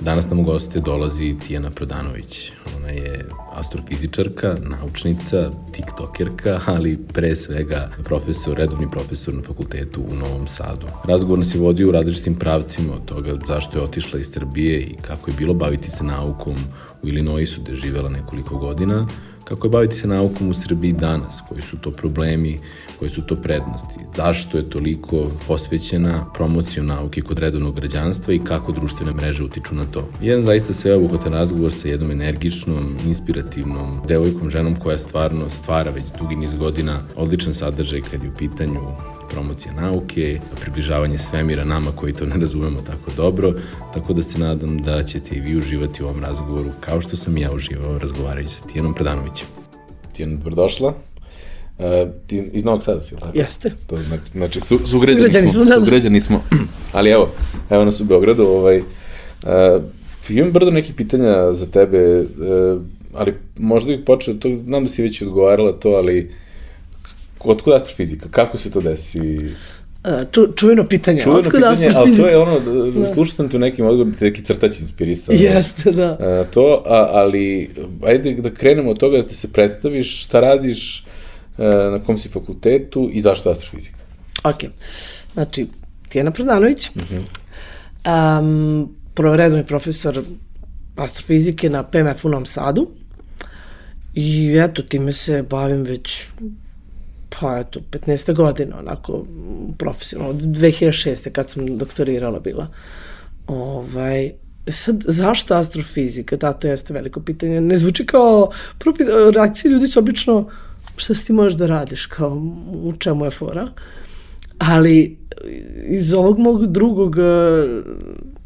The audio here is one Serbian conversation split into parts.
Danas nam u goste dolazi Tijana Prodanović. Ona je astrofizičarka, naučnica, tiktokerka, ali pre svega profesor, redovni profesor na fakultetu u Novom Sadu. Razgovor nas je vodio u različitim pravcima od toga zašto je otišla iz Srbije i kako je bilo baviti se naukom u Illinoisu gde je živela nekoliko godina, kako je baviti se naukom u Srbiji danas, koji su to problemi, koji su to prednosti, zašto je toliko posvećena promocijom nauke kod redovnog građanstva i kako društvene mreže utiču na to. Jedan zaista sveobuhvatan razgovor sa jednom energičnom, inspirativnom devojkom, ženom koja stvarno stvara već dugi niz godina odličan sadržaj kad je u pitanju promocija nauke, približavanje svemira nama koji to ne razumemo tako dobro, tako da se nadam da ćete i vi uživati u ovom razgovoru kao što sam ja uživao razgovarajući sa Tijanom Predanovićem. Tijana, dobrodošla. Uh, ti iz Novog Sada si, ili tako? Jeste. To, znači, znači su, sugrađani, sugrađani smo, smo da. sugrađani smo, ali evo, evo nas u Beogradu, ovaj, uh, imam brdo nekih pitanja za tebe, uh, ali možda bih počeo, to, znam da si već odgovarala to, ali otkud astrofizika? Kako se to desi? Ču, čuveno pitanje. Čuveno Otkud pitanje, ali to je ono, da. slušao sam tu nekim odgovorom, neki crtač inspirisao. Jeste, da. A, to, a, ali, ajde da krenemo od toga da ti se predstaviš, šta radiš, a, na kom si fakultetu i zašto astrofizika? Ok. Znači, Tijena Prodanović, uh -huh. um, prvoredovni profesor astrofizike na PMF u Novom Sadu. I eto, time se bavim već pa eto, 15 godina, onako, profesionalno, od 2006. kad sam doktorirala bila. Ovaj, sad, zašto astrofizika? Da, to jeste veliko pitanje. Ne zvuči kao, prvo reakcije ljudi su obično, šta si ti možeš da radiš, kao, u čemu je fora? Ali, iz ovog mog drugog eh,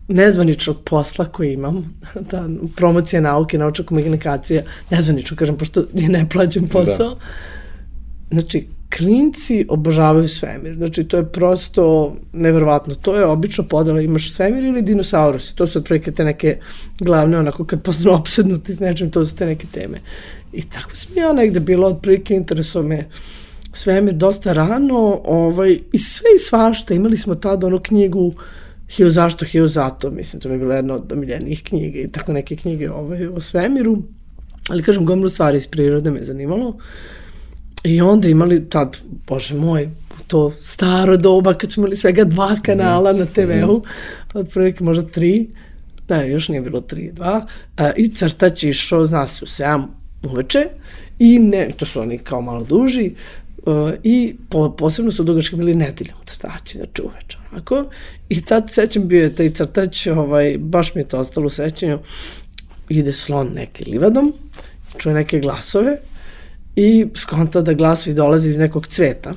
nezvaničnog posla koji imam, ta promocija nauke, naučna komunikacija, nezvanično kažem, pošto je neplaćen posao, da. znači, klinci obožavaju svemir. Znači, to je prosto neverovatno. To je obično podela, imaš svemir ili dinosaurusi. To su otprilike te neke glavne, onako, kad postanu opsednuti s nečim, to su te neke teme. I tako sam ja negde bila, otprilike intereso me svemir dosta rano, ovaj, i sve i svašta. Imali smo tada onu knjigu Hio zašto, Hio zato, mislim, to mi je bila jedna od omiljenijih knjiga i tako neke knjige ovaj, o svemiru. Ali, kažem, gomilu stvari iz prirode me zanimalo. Uh, I onda imali tad, bože moj, to staro doba kad smo imali svega dva kanala na TV-u, pa otprilike možda tri, ne, još nije bilo tri, dva, a, i crtać išao, zna se, u 7 uveče, i ne, to su oni kao malo duži, uh, i po, posebno su dugački bili nedeljom crtaći, znači uveče, onako, i tad sećam bio je taj crtać, ovaj, baš mi je to ostalo u sećanju, ide slon neki livadom, čuje neke glasove, i skonta da glasovi dolaze iz nekog cveta.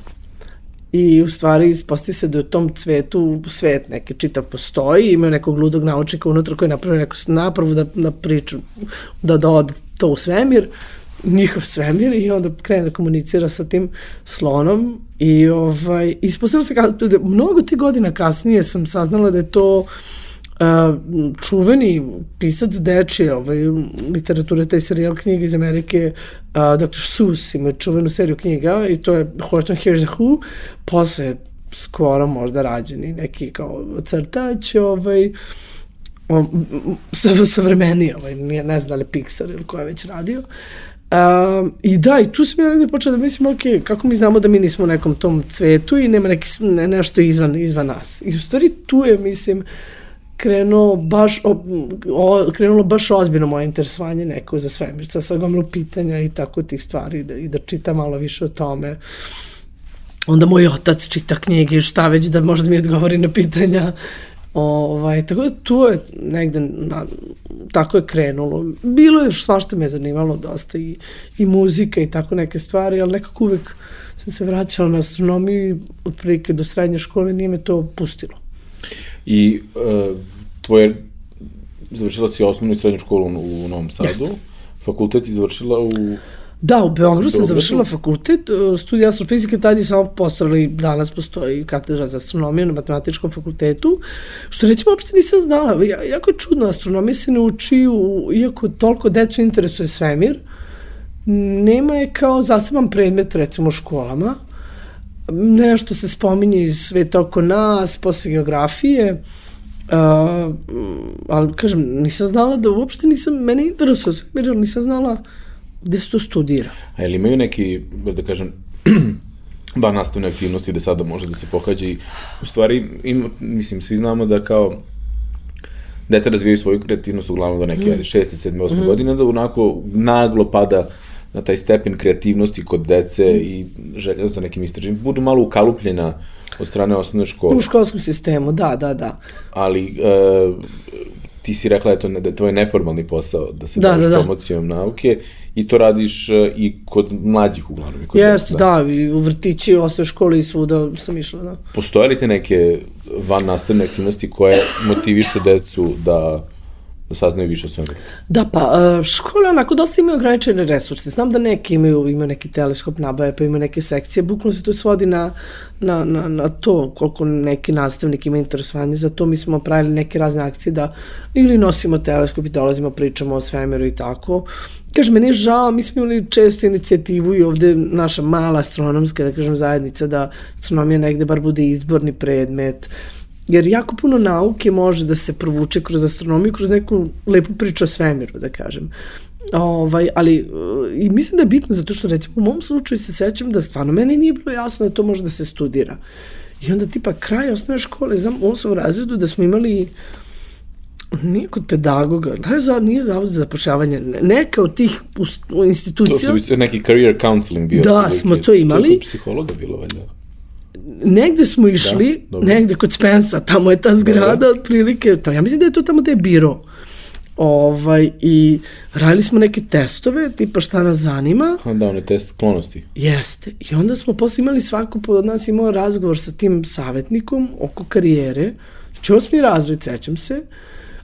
I u stvari ispostavi se da u tom cvetu svet neki čitav postoji, imaju nekog ludog naučnika unutra koji je napravio neku napravu da, na priču, da dode to u svemir, njihov svemir i onda krene da komunicira sa tim slonom i ovaj, ispostavilo se kako, da mnogo te godina kasnije sam saznala da je to uh, čuveni pisac dečije ovaj, literature, taj serijal knjiga iz Amerike, uh, Dr. Seuss ima čuvenu seriju knjiga i to je Horton Hears the Who, posle skoro možda rađeni neki kao crtač, ovaj, sa, savremeniji, ovaj, nije, ne znam da li Pixar ili ko je već radio. Uh, I da, i tu sam ja negde počela da mislim, ok, kako mi znamo da mi nismo u nekom tom cvetu i nema neki, ne, nešto izvan, izvan nas. I u stvari tu je, mislim, uh, krenuo baš, o, o, krenulo baš ozbiljno moje interesovanje neko za svemirca, sa gomilu pitanja i tako tih stvari da, i da čita malo više o tome. Onda moj otac čita knjige, šta već da možda mi odgovori na pitanja. Ovaj, tako da tu je negde, na, tako je krenulo. Bilo je svašta me zanimalo dosta i, i muzika i tako neke stvari, ali nekako uvek sam se vraćala na astronomiju i otprilike do srednje škole nije me to pustilo. I uh, tvoje, završila si osnovnu i srednju školu u, u Novom Sadu, Jeste. fakultet si završila u... Da, u Beogradu sam završila fakultet, e, studij astrofizike, tad je samo postojali, danas postoji katedra za astronomiju na matematičkom fakultetu, što recimo uopšte nisam znala, ja, jako je čudno, astronomija se ne uči, u, iako toliko decu interesuje svemir, nema je kao zaseban predmet recimo u školama, nešto se spominje iz sveta oko nas, posle geografije, Uh, ali kažem, nisam znala da uopšte nisam, mene interesuje svemir, ali nisam znala gde se to studira. A ili imaju neki, da kažem, van nastavne aktivnosti da sada može da se pohađa i u stvari, im, mislim, svi znamo da kao deca razvijaju svoju kreativnost uglavnom do neke mm. 6. 7. 8. Mm. godine, da onako naglo pada na taj stepen kreativnosti kod dece mm. i želja za nekim istraživanjem, budu malo ukalupljena od strane osnovne škole. U školskom sistemu, da, da, da. Ali e, ti si rekla da, to, da je tvoj neformalni posao, da se Da, baviš da, da. promocijom nauke i to radiš e, i kod mlađih uglavnom. I kod Jeste, deca. da, i u vrtići, u osnovnoj školi i svuda sam išla, da. Postoje li te neke van nastavne aktivnosti koje motivišu decu da, da saznaju više o svemu? Da, pa e, škole onako dosta imaju ograničene resurse. Znam da neki imaju, imaju neki teleskop nabave, pa imaju neke sekcije. Bukvalno se to svodi na, na, na, na to koliko neki nastavnik ima interesovanje za to. Mi smo pravili neke razne akcije da ili nosimo teleskop i dolazimo, pričamo o svemiru i tako. Kaže, meni je žao, mi smo imali često inicijativu i ovde naša mala astronomska, da kažem, zajednica, da astronomija negde bar bude izborni predmet, jer jako puno nauke može da se provuče kroz astronomiju, kroz neku lepu priču o svemiru, da kažem. Ovaj, ali, uh, i mislim da je bitno, zato što recimo u mom slučaju se sećam da stvarno meni nije bilo jasno da to može da se studira. I onda tipa kraj osnovne škole, znam, u osmom razredu da smo imali nije kod pedagoga, da je za, nije zavod za zapošljavanje, ne- neka od tih us- To institucija, su neki career counseling bio. Da, smo to imali. To je kod psihologa bilo, valjda. Negde smo išli, Da, dobro. negde kod Spensa, tamo je ta zgrada otprilike, to, ja mislim da je to tamo da je biro. Ovaj, I radili smo neke testove, tipa šta nas zanima, A, Da, on je test sklonosti. Jeste. I onda smo posle imali svako od nas imao razgovor sa tim savjetnikom oko karijere. Znači, osmi razred, sećam se.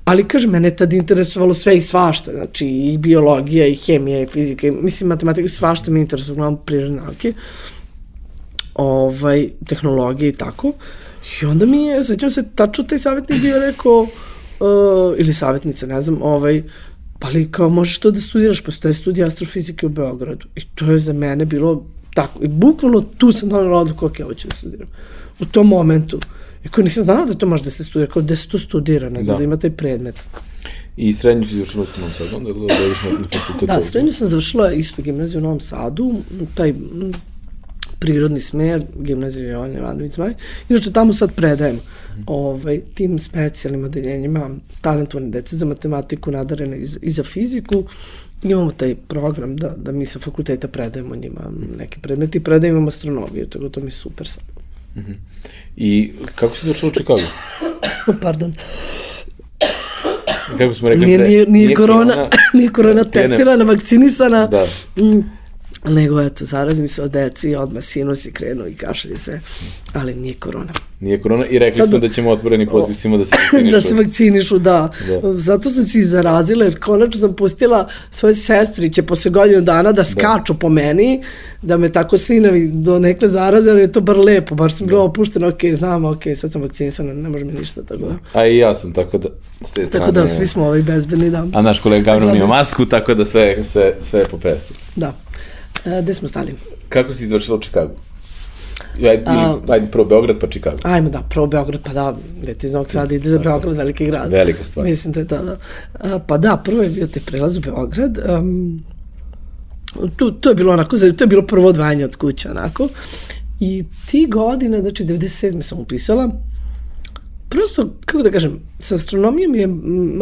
Ali, kaže, mene je tad interesovalo sve i svašta. Znači, i biologija, i hemija, i fizika, i, mislim, matematika, svašta me interesovalo, uglavnom prirodne nauke. Ovaj, tehnologije i tako. I onda mi je, sećam se, tačno taj savjetnik bio rekao, uh, ili savjetnica, ne znam, ovaj, pa ali kao možeš to da studiraš, postoje studija astrofizike u Beogradu. I to je za mene bilo tako. I bukvalno tu sam donala odluku, ok, ovo ću da studiram. U tom momentu. I ko nisam znala da to može da se studira, kao da se to studira, ne znam, Da. da, da ima taj predmet. I srednju si završila u Novom Sadu, onda da dođeš na, na fakultet. Da, srednju sam završila isto gimnaziju u Novom Sadu, taj prirodni smer, gimnaziju Jovan Jovanović Zmaj. Inače, tamo sad predajem ovaj, tim specijalnim odeljenjima talentovane dece za matematiku, nadarene i, za- i za fiziku. Imamo taj program da, da mi sa fakulteta predajemo njima neke predmeti, predajemo astronomiju, tako da to mi je super sad. I kako si došla u Chicago? Pardon. Kako smo rekli Nije, pre, nije, nije, korona, nije korona testirana, vakcinisana. Da. Mm, nego eto, zarazim se od deci, odmah sinus i krenu i kašalj i sve, ali nije korona. Nije korona i rekli Sad- smo da ćemo otvoreni poziv svima da se vakcinišu. da se vakcinišu, da. Da. Zato sam se i zarazila, jer konačno sam pustila svoje sestriće posle godinu dana da skaču po meni, da me tako slinavi do nekle zaraze, ali je to bar lepo, bar sam bila opuštena, ok, znam, ok, sad sam vakcinisana, ne može mi ništa, tako da. A i ja sam, tako da, s te strane... Tako da, svi smo ovaj bezbedni, da. A naš kolega Gavron ima Gledaj. masku, tako da sve, sve, sve je po pesu. Da. E, gde smo stali? Kako si došla u Chicago? Ajde, A- ajde prvo Beograd pa Chicago. Ajmo da, prvo Beograd, pa da, dete iz Novog Sada ide za Beograd, veliki grad. Velika stvar. Mislim da je to, da. A, pa da, prvo je bio taj prelaz u Beograd. Um, tu, to je bilo onako, to je bilo prvo odvajanje od kuće, onako. I ti godine, znači 97. sam upisala, prosto, kako da kažem, sa astronomijom je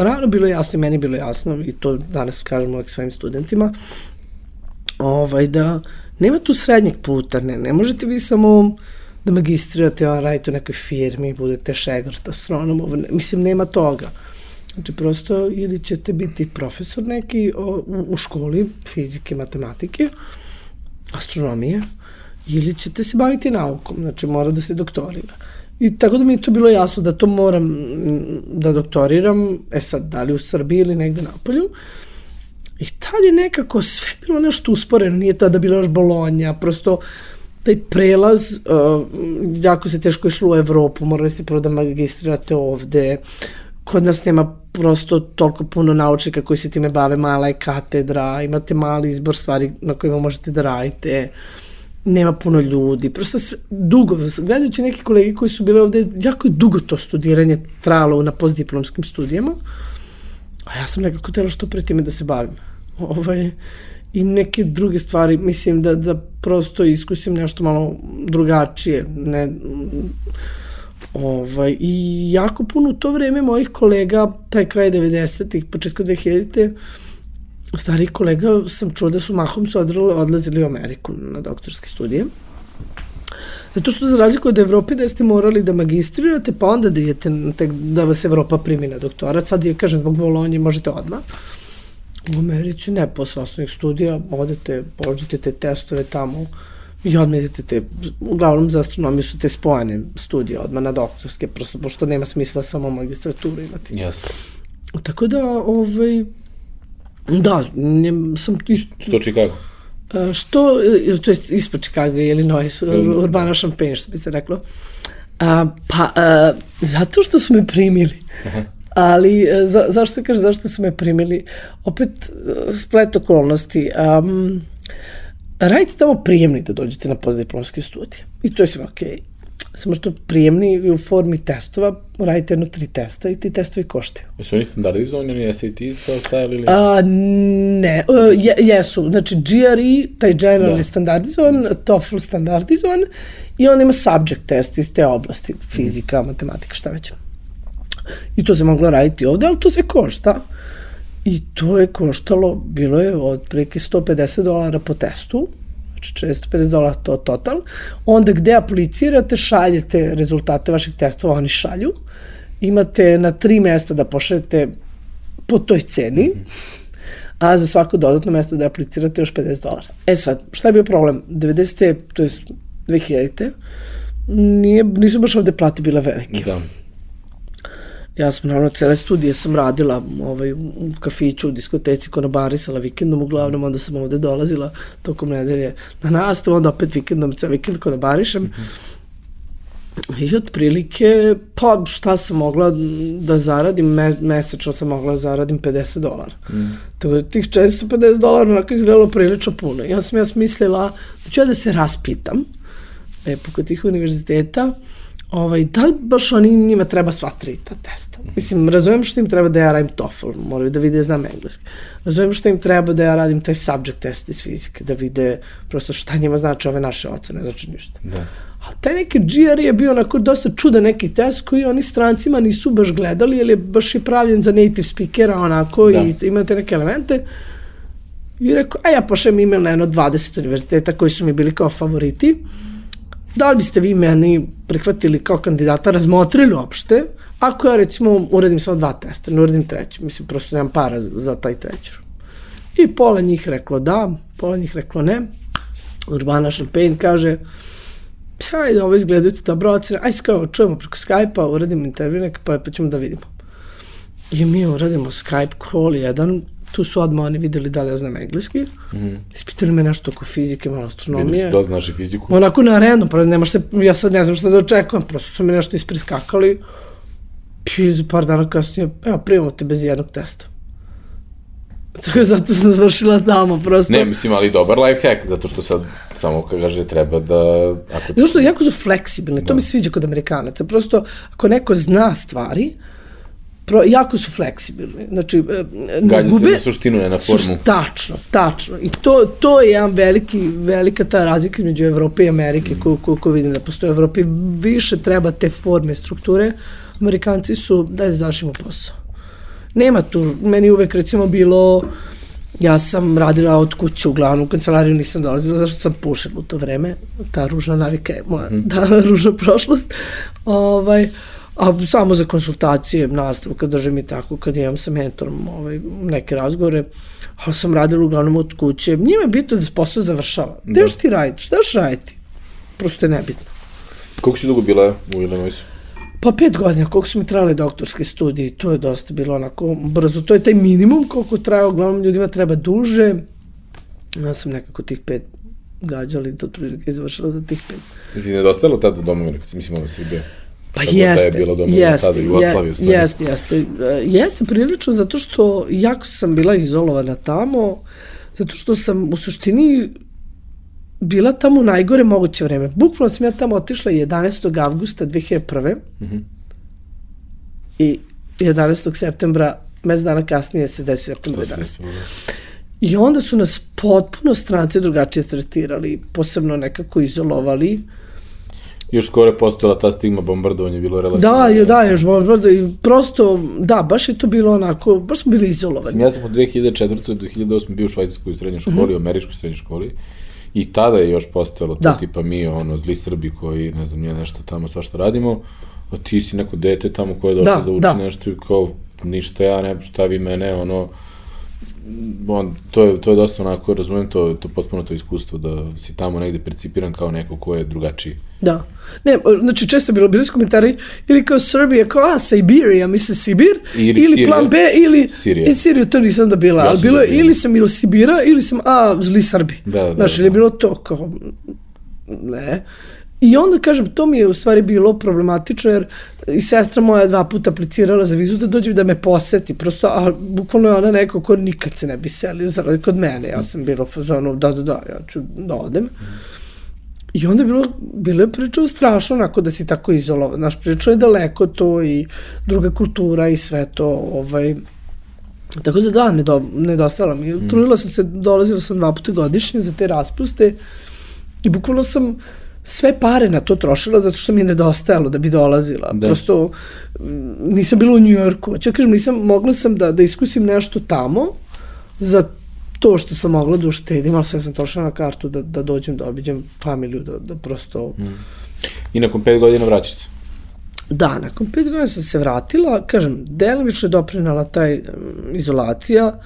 rano bilo jasno i meni bilo jasno, i to danas kažem uvek svojim studentima, ovaj, da nema tu srednjeg puta, ne, ne možete vi samo da magistrirate, a radite u nekoj firmi, budete šegrt, astronom, ne, mislim, nema toga. Znači, prosto, ili ćete biti profesor neki o, u, u školi fizike, matematike, astronomije, ili ćete se baviti naukom, znači mora da se doktorira. I tako da mi je to bilo jasno da to moram da doktoriram, e sad, da li u Srbiji ili negde na polju. I tad je nekako sve bilo nešto usporeno, nije tada bila još Bolonja, prosto taj prelaz, uh, jako se teško išlo u Evropu, morali ste prvo da magistrirate ovde, kod nas nema prosto toliko puno naučnika koji se time bave, mala je katedra, imate mali izbor stvari na kojima možete da radite, nema puno ljudi, prosto sve, dugo, gledajući neki kolegi koji su bili ovde, jako je dugo to studiranje trajalo na postdiplomskim studijama, a ja sam nekako tela što pre time da se bavim. Ovaj, i neke druge stvari, mislim da, da prosto iskusim nešto malo drugačije, ne, Ovaj, I jako puno u to vreme mojih kolega, taj kraj 90-ih, početka 2000-te, starih kolega sam čuo da su mahom su odlazili u Ameriku na doktorske studije. Zato što za razliku od Evrope da ste morali da magistrirate, pa onda da idete da vas Evropa primi na doktorat. Sad je, kažem, zbog Bolonje možete odmah. U Americi ne, posle osnovnih studija odete, pođete te testove tamo i odmah idete te, uglavnom za astronomiju su te spojene studije odmah na doktorske, prosto pošto nema smisla samo magistraturu imati. Jasno. Tako da, ovaj, da, ne, sam... Što Chicago? Uh, što, to je ispod Chicago, Illinois, mm. Urbana Champagne, što bi se reklo. Uh, pa, uh, zato što su me primili. Aha. Ali, za, zašto se kaže, zašto su me primili? Opet, splet okolnosti. Um, radite tamo prijemni da dođete na postdiplomske studije. I to je sve okej. Okay. Samo što prijemni u formi testova, radite jedno tri testa i ti testovi koštaju. Jesu oni standardizovani, oni SAT kao stajali ili? A, ne, uh, je, jesu. Znači, GRE, taj general da. je standardizovan, TOEFL standardizovan i on ima subject test iz te oblasti, fizika, mm. matematika, šta već. I to se moglo raditi ovde, ali to sve košta. I to je koštalo, bilo je od preke 150 dolara po testu, znači 450 dolara to total. Onda gde aplicirate, šaljete rezultate vaših testova, oni šalju. Imate na tri mesta da pošaljete po toj ceni, a za svako dodatno mesto da aplicirate još 50 dolara. E sad, šta je bio problem? 90. to je 2000. Nije, nisu baš ovde plati bile velike. Da. Ja sam naravno cele studije sam radila ovaj, u kafiću, u diskoteci, konobarisala vikendom uglavnom, onda sam ovde dolazila tokom nedelje na nastavu, onda opet vikendom, ceo vikend konobarišem. Mm -hmm. I otprilike, pa šta sam mogla da zaradim, me, mesečno sam mogla da zaradim 50 dolara. Mm. Tako da tih 450 dolara onako izgledalo prilično puno. Ja sam ja smislila da ću ja da se raspitam e, kod tih univerziteta, ovaj, da li baš oni njima treba sva tri ta testa? Mislim, razumijem što im treba da ja radim TOEFL, moraju da vide da znam engleski. Razumijem što im treba da ja radim taj subject test iz fizike, da vide prosto šta njima znači ove naše ocene, znači ništa. Da. A taj neki GR je bio onako dosta čuda neki test koji oni strancima nisu baš gledali, jer je baš je pravljen za native speakera onako da. i imate neke elemente. I rekao, a ja pošem email na jedno 20 univerziteta koji su mi bili kao favoriti. Mm da li biste vi meni prihvatili kao kandidata, razmotrili uopšte, ako ja recimo uradim samo dva testa, ne uradim treći, mislim prosto nemam para za taj treći. I pola njih reklo da, pola njih reklo ne. Urbana Champagne kaže, ajde, ovo izgledaju ti dobro ocene, ajde kao čujemo preko Skype-a, uradimo intervju pa, pa ćemo da vidimo. I mi uradimo Skype call jedan, tu su odmah oni videli da li ja znam engleski, mm ispitali me nešto oko fizike, malo astronomije. Videli su da znaš i fiziku? Onako na arenu, pa nemaš se, ja sad ne znam šta da očekujem, prosto su mi nešto ispriskakali, i za par dana kasnije, evo, primamo te bez jednog testa. Tako zato sam završila tamo, prosto. Ne, mislim, ali dobar life hack, zato što sad samo kaže treba da... Ako zato što jako su fleksibilni, da. to mi se sviđa kod Amerikanaca. Prosto, ako neko zna stvari, pro, jako su fleksibilni. Znači, e, Gađa gube, se na suštinu, ne na formu. Suš, tačno, tačno. I to, to je jedan veliki, velika ta razlika među Evrope i Amerike, koju, koju, koju vidim da postoje u Evropi. Više treba te forme, strukture. Amerikanci su, daj da završimo posao. Nema tu, meni uvek recimo bilo, ja sam radila od kuće uglavnom, u kancelariju nisam dolazila, zašto sam pušila u to vreme, ta ružna navika je moja, mm. ta ružna prošlost. Ovaj, a samo za konsultacije, nastavu kad držim i tako, kad imam sa mentorom ovaj, neke razgovore, ali sam radila uglavnom od kuće. Njima je bitno da se posao završava. Da. Gde još ti raditi? Šta još raditi? Prosto je nebitno. Koliko si dugo bila u Illinoisu? Pa pet godina, koliko su mi trajale doktorske studije, to je dosta bilo onako brzo. To je taj minimum koliko traje, uglavnom ljudima treba duže. Ja sam nekako tih pet gađali, to otprilike završila za tih pet. Ti nedostajalo tada domovina, kad si mislim ovo Srbije? Pa jeste, je bilo domovina jeste, tada, Jugoslavija jeste, jeste, E, jeste prilično zato što jako sam bila izolovana tamo, zato što sam u suštini bila tamo u najgore moguće vreme. Bukvalno sam ja tamo otišla 11. avgusta 2001. Mhm. I 11. septembra, mes dana kasnije se desio septembar To se 11. desilo, da. I onda su nas potpuno stranci drugačije tretirali, posebno nekako izolovali. Još skoro je postojala ta stigma bombardovanja, bilo relativno. Da, je, da, još i prosto, da, baš je to bilo onako, baš smo bili izolovani. Ja sam od 2004. do 2008. bio u švajcarskoj srednjoj školi, u američkoj srednjoj školi. I tada je još postojalo to. Da. tipa mi, ono, zli Srbi koji, ne znam, nije nešto tamo svašta radimo, a ti si neko dete tamo koje je došlo Da, da, uči da. nešto i kao, ništa ja, ne, šta vi mene, ono, on, to, je, to je dosta onako, razumem to, to potpuno to iskustvo da si tamo negde percipiran kao neko ko je drugačiji. Da. Ne, znači često bilo, bili su komentari ili kao Srbija, kao a, Sibirija, misle Sibir, Ili ili, Sirija. plan B, ili Sirija. I Siriju, to nisam da bila, Ja ali bilo dobio. ili sam ili Sibira, ili sam, a, zli Srbi. Da, da, Znaš, da. ili je bilo to kao, ne. I onda, kažem, to mi je u stvari bilo problematično, jer i sestra moja dva puta aplicirala za vizu da dođe da me poseti, prosto, a bukvalno je ona neko ko nikad se ne bi selio za, kod mene. Ja sam bila u fazonu, da, da, da, ja ću da odem. I onda je bilo, bilo je pričao strašno onako da si tako izolovan. Znaš, pričao je daleko to i druga kultura i sve to. Ovaj, tako da da, ne, do, nedostala mi. Mm. Trudila sam se, dolazila sam dva puta godišnje za te raspuste i bukvalno sam sve pare na to trošila zato što mi je nedostajalo da bi dolazila. Da. Prosto mm, nisam bila u Njujorku. Hoću da kažem, nisam, mogla sam da, da iskusim nešto tamo za to što sam mogla da uštedim, ali sve sam trošila na kartu da, da dođem, da obiđem familiju, da, da prosto... Mm. I nakon pet godina vraćaš se. Da, nakon pet godina sam se vratila, kažem, delimično je doprinala taj um, izolacija,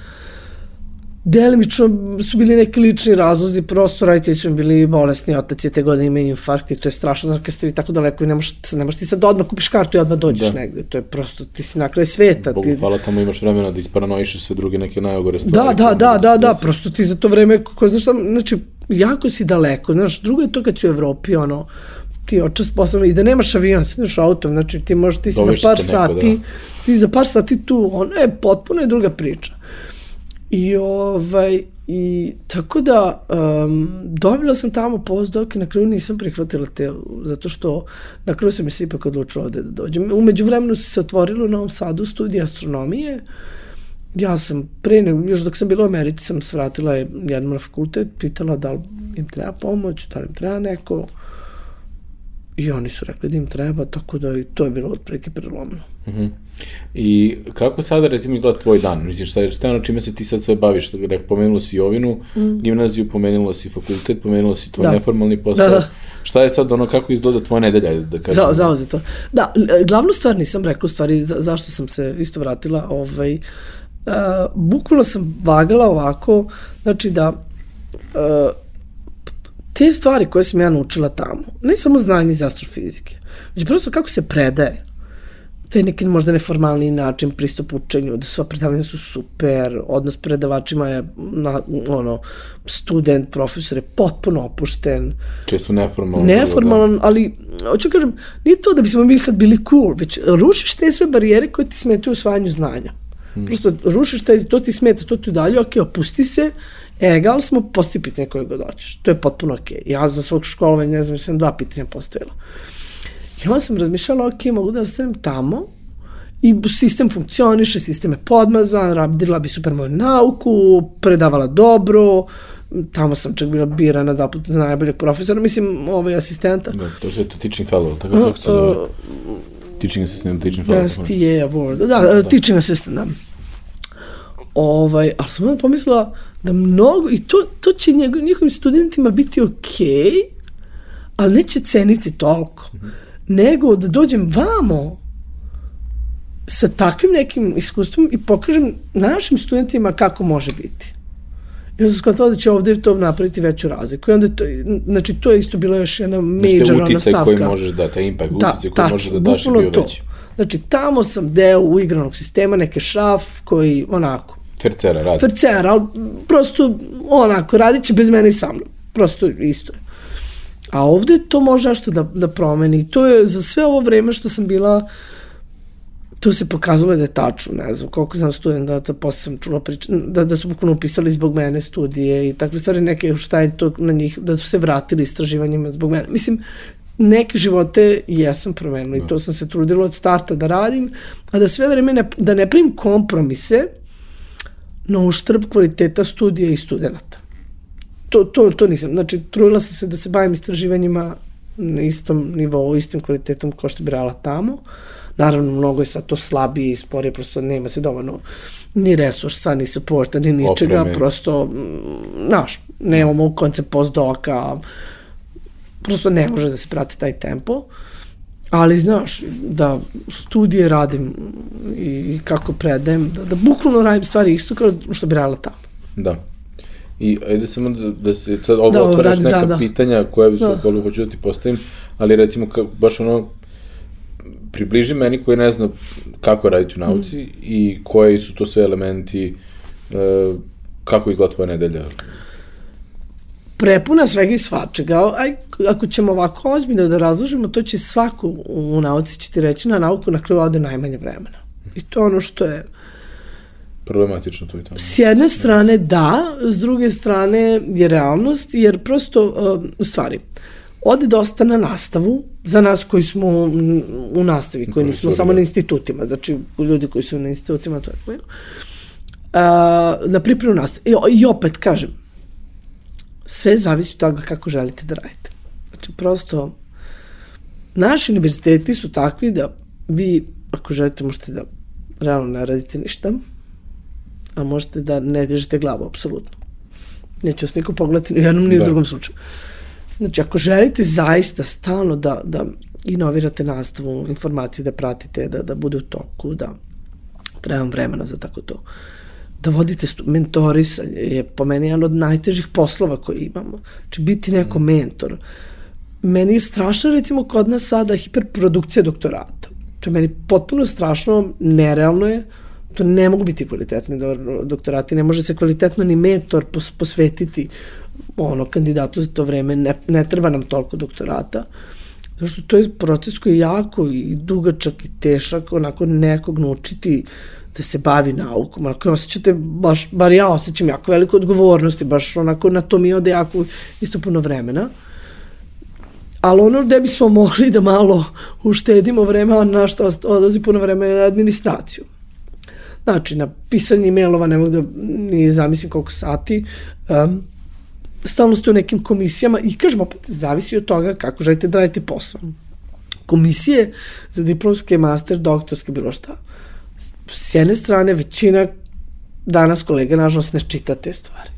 delimično su bili neki lični razlozi, prosto roditelji su bili bolesni, otac je te godine imao infarkt i to je strašno, znači kad ste vi tako daleko i ne možeš, ne možeš ti sad odmah kupiš kartu i odmah dođeš Da. da. negde, to je prosto, ti si na kraj sveta. Bogu ti, hvala, tamo imaš vremena da isparanoišeš sve druge neke najogore stvari. Da, da, da, da, da, prosto ti za to vreme, ko, znaš šta, znači, jako si daleko, znaš, drugo je to kad si u Evropi, ono, ti očast poslovno, i da nemaš avion, sedneš autom, znači ti možeš, ti si za Doveš par neko, sati, da. ti za par sati tu, ono je potpuno je druga priča. I ovaj, i tako da um, dobila sam tamo postdoc i na kraju nisam prihvatila te, zato što na kraju sam se ipak odlučila ovde da dođem. Umeđu vremenu se otvorilo u Novom Sadu studij astronomije, ja sam pre, nego, još dok sam bila u Americi, sam svratila jednom na fakultet, pitala da li im treba pomoć, da li im treba neko. I oni su rekli da im treba, tako da i to je bilo otprilike prelomno. Mhm. I kako sada recimo izgleda tvoj dan? Misliš, šta je, šta je ono čime se ti sad sve baviš? Rekao, pomenula si Jovinu, mm. gimnaziju, pomenula si fakultet, pomenula si tvoj Da. neformalni posao. Da, da. Šta je sad ono, kako izgleda tvoja nedelja, da kažem? Za, zauzeto. Da, glavnu stvar nisam rekla, u stvari, za, zašto sam se isto vratila. Ovaj, uh, bukvalno sam vagala ovako, znači da uh, te stvari koje sam ja naučila tamo, ne samo znanje iz astrofizike, već prosto kako se predaje, taj neki možda neformalni način pristup učenju, da su predavanja su super, odnos predavačima je na, ono, student, profesor je potpuno opušten, Često neformalno. neformalan, ali hoću kažem, nije to da bismo mi sad bili cool, već rušiš te sve barijere koje ti smetaju u osvajanju znanja. Hmm. Prosto rušiš taj, to ti smeta, to ti dalje, ok, opusti se, egal smo, postoji pitanje koje god hoćeš. To je potpuno ok. Ja za svog školovanja, ne znam, sam dva pitanja postavila. I onda sam razmišljala, ok, mogu da ostanem tamo, i sistem funkcioniše, sistem je podmazan, radila bi super moju nauku, predavala dobro, tamo sam čak bila birana dva puta za najboljeg profesora, mislim, ovaj asistenta. Da, to je to teaching fellow, tako kako se zove? Teaching assistant, teaching fellow. Yes, TA award. Da, da, teaching assistant, da. Ovaj, ali sam onda pomislila da mnogo, i to, to će njego, njihovim studentima biti okej, okay, ali neće ceniti toliko. Mm -hmm. Nego da dođem vamo sa takvim nekim iskustvom i pokažem našim studentima kako može biti. I onda sam skontala da će ovde to napraviti veću razliku. I onda to, znači to je isto bilo još jedna major ona stavka. koji možeš da, taj impact, Da, uticaj koji tačno, možeš da daš je bio to. veći. Znači, tamo sam deo uigranog sistema, neke šraf koji onako, Tercera radi. frcera, ali prosto onako, radit će bez mene i sa mnom. Prosto isto je. A ovde to može nešto da, da promeni. To je za sve ovo vreme što sam bila to se pokazalo da je tačno, ne znam, koliko znam studenta, posle sam čula prič, da, da su bukvalno upisali zbog mene studije i takve stvari, neke šta je to na njih, da su se vratili istraživanjima zbog mene. Mislim, neke živote jesam promenila i to sam se trudila od starta da radim, a da sve vreme ne, da ne primim kompromise na uštrb kvaliteta studija i studenta. To, to, to nisam. Znači, trudila sam se da se bavim istraživanjima na istom nivou, istim kvalitetom kao što bi radila tamo. Naravno, mnogo je sad to slabije i sporije, prosto nema se dovoljno ni resursa, ni supporta, ni ničega, Opreme. prosto, mm, znaš, nemamo koncept postdoka, prosto ne može da se prati taj tempo. Ali znaš, da studije radim i kako predajem, da, da bukvalno radim stvari isto kao što bi radila tamo. Da. I ajde samo da, da se sad ovo Da, otvaraš radi, neka da, da. pitanja koja bi se Da. da. hoću da ti postavim, ali recimo ka, baš ono približi meni koji ne zna kako raditi u nauci Mm. i koji su to sve elementi e, kako izgleda tvoja nedelja. prepuna svega i svačega. Aj, ako ćemo ovako ozbiljno da razložimo, to će svako u nauci će ti reći na nauku na kraju ode najmanje vremena. I to ono što je Problematično to i tamo. S jedne strane da, s druge strane je realnost, jer prosto, uh, u stvari, ode dosta na nastavu, za nas koji smo u nastavi, koji nismo samo da. na institutima, znači ljudi koji su na institutima, to je koji. Uh, na pripremu nastave. I opet, kažem, sve zavisi od toga kako želite da radite. Znači, prosto, naši univerziteti su takvi da vi, ako želite, možete da realno ne radite ništa, a možete da ne dižete glavu, apsolutno. Neće vas niko pogledati ni u jednom ni u Da. drugom slučaju. Znači, ako želite zaista stalno da, da inovirate nastavu, informacije da pratite, da, da bude u toku, da trebam vremena za tako to. Da vodite mentorisanje je po meni jedan od najtežih poslova koje imamo. Znači, biti neko mentor. Meni je strašno, recimo, kod nas sada hiperprodukcija doktorata. To je meni potpuno strašno, nerealno je, to ne mogu biti kvalitetni do- doktorati, ne može se kvalitetno ni mentor pos, posvetiti ono, kandidatu za to vreme, ne, ne treba nam toliko doktorata. Zato što to je proces koji je jako i dugačak i tešak, onako nekog naučiti da se bavi naukom, onako osjećate, baš, bar ja osjećam jako veliku odgovornost i baš onako na to mi ode jako isto puno vremena. Ali ono gde bismo mogli da malo uštedimo vreme, a na što odlazi puno vremena na administraciju. Znači, na pisanje e-mailova ne mogu da ni zamislim koliko sati. Um, stalno ste u nekim komisijama i kažem opet, zavisi od toga kako želite da radite posao. Komisije za diplomske, master, doktorske, bilo šta. S jedne strane, većina danas kolega, nažalost, ne čita te stvari.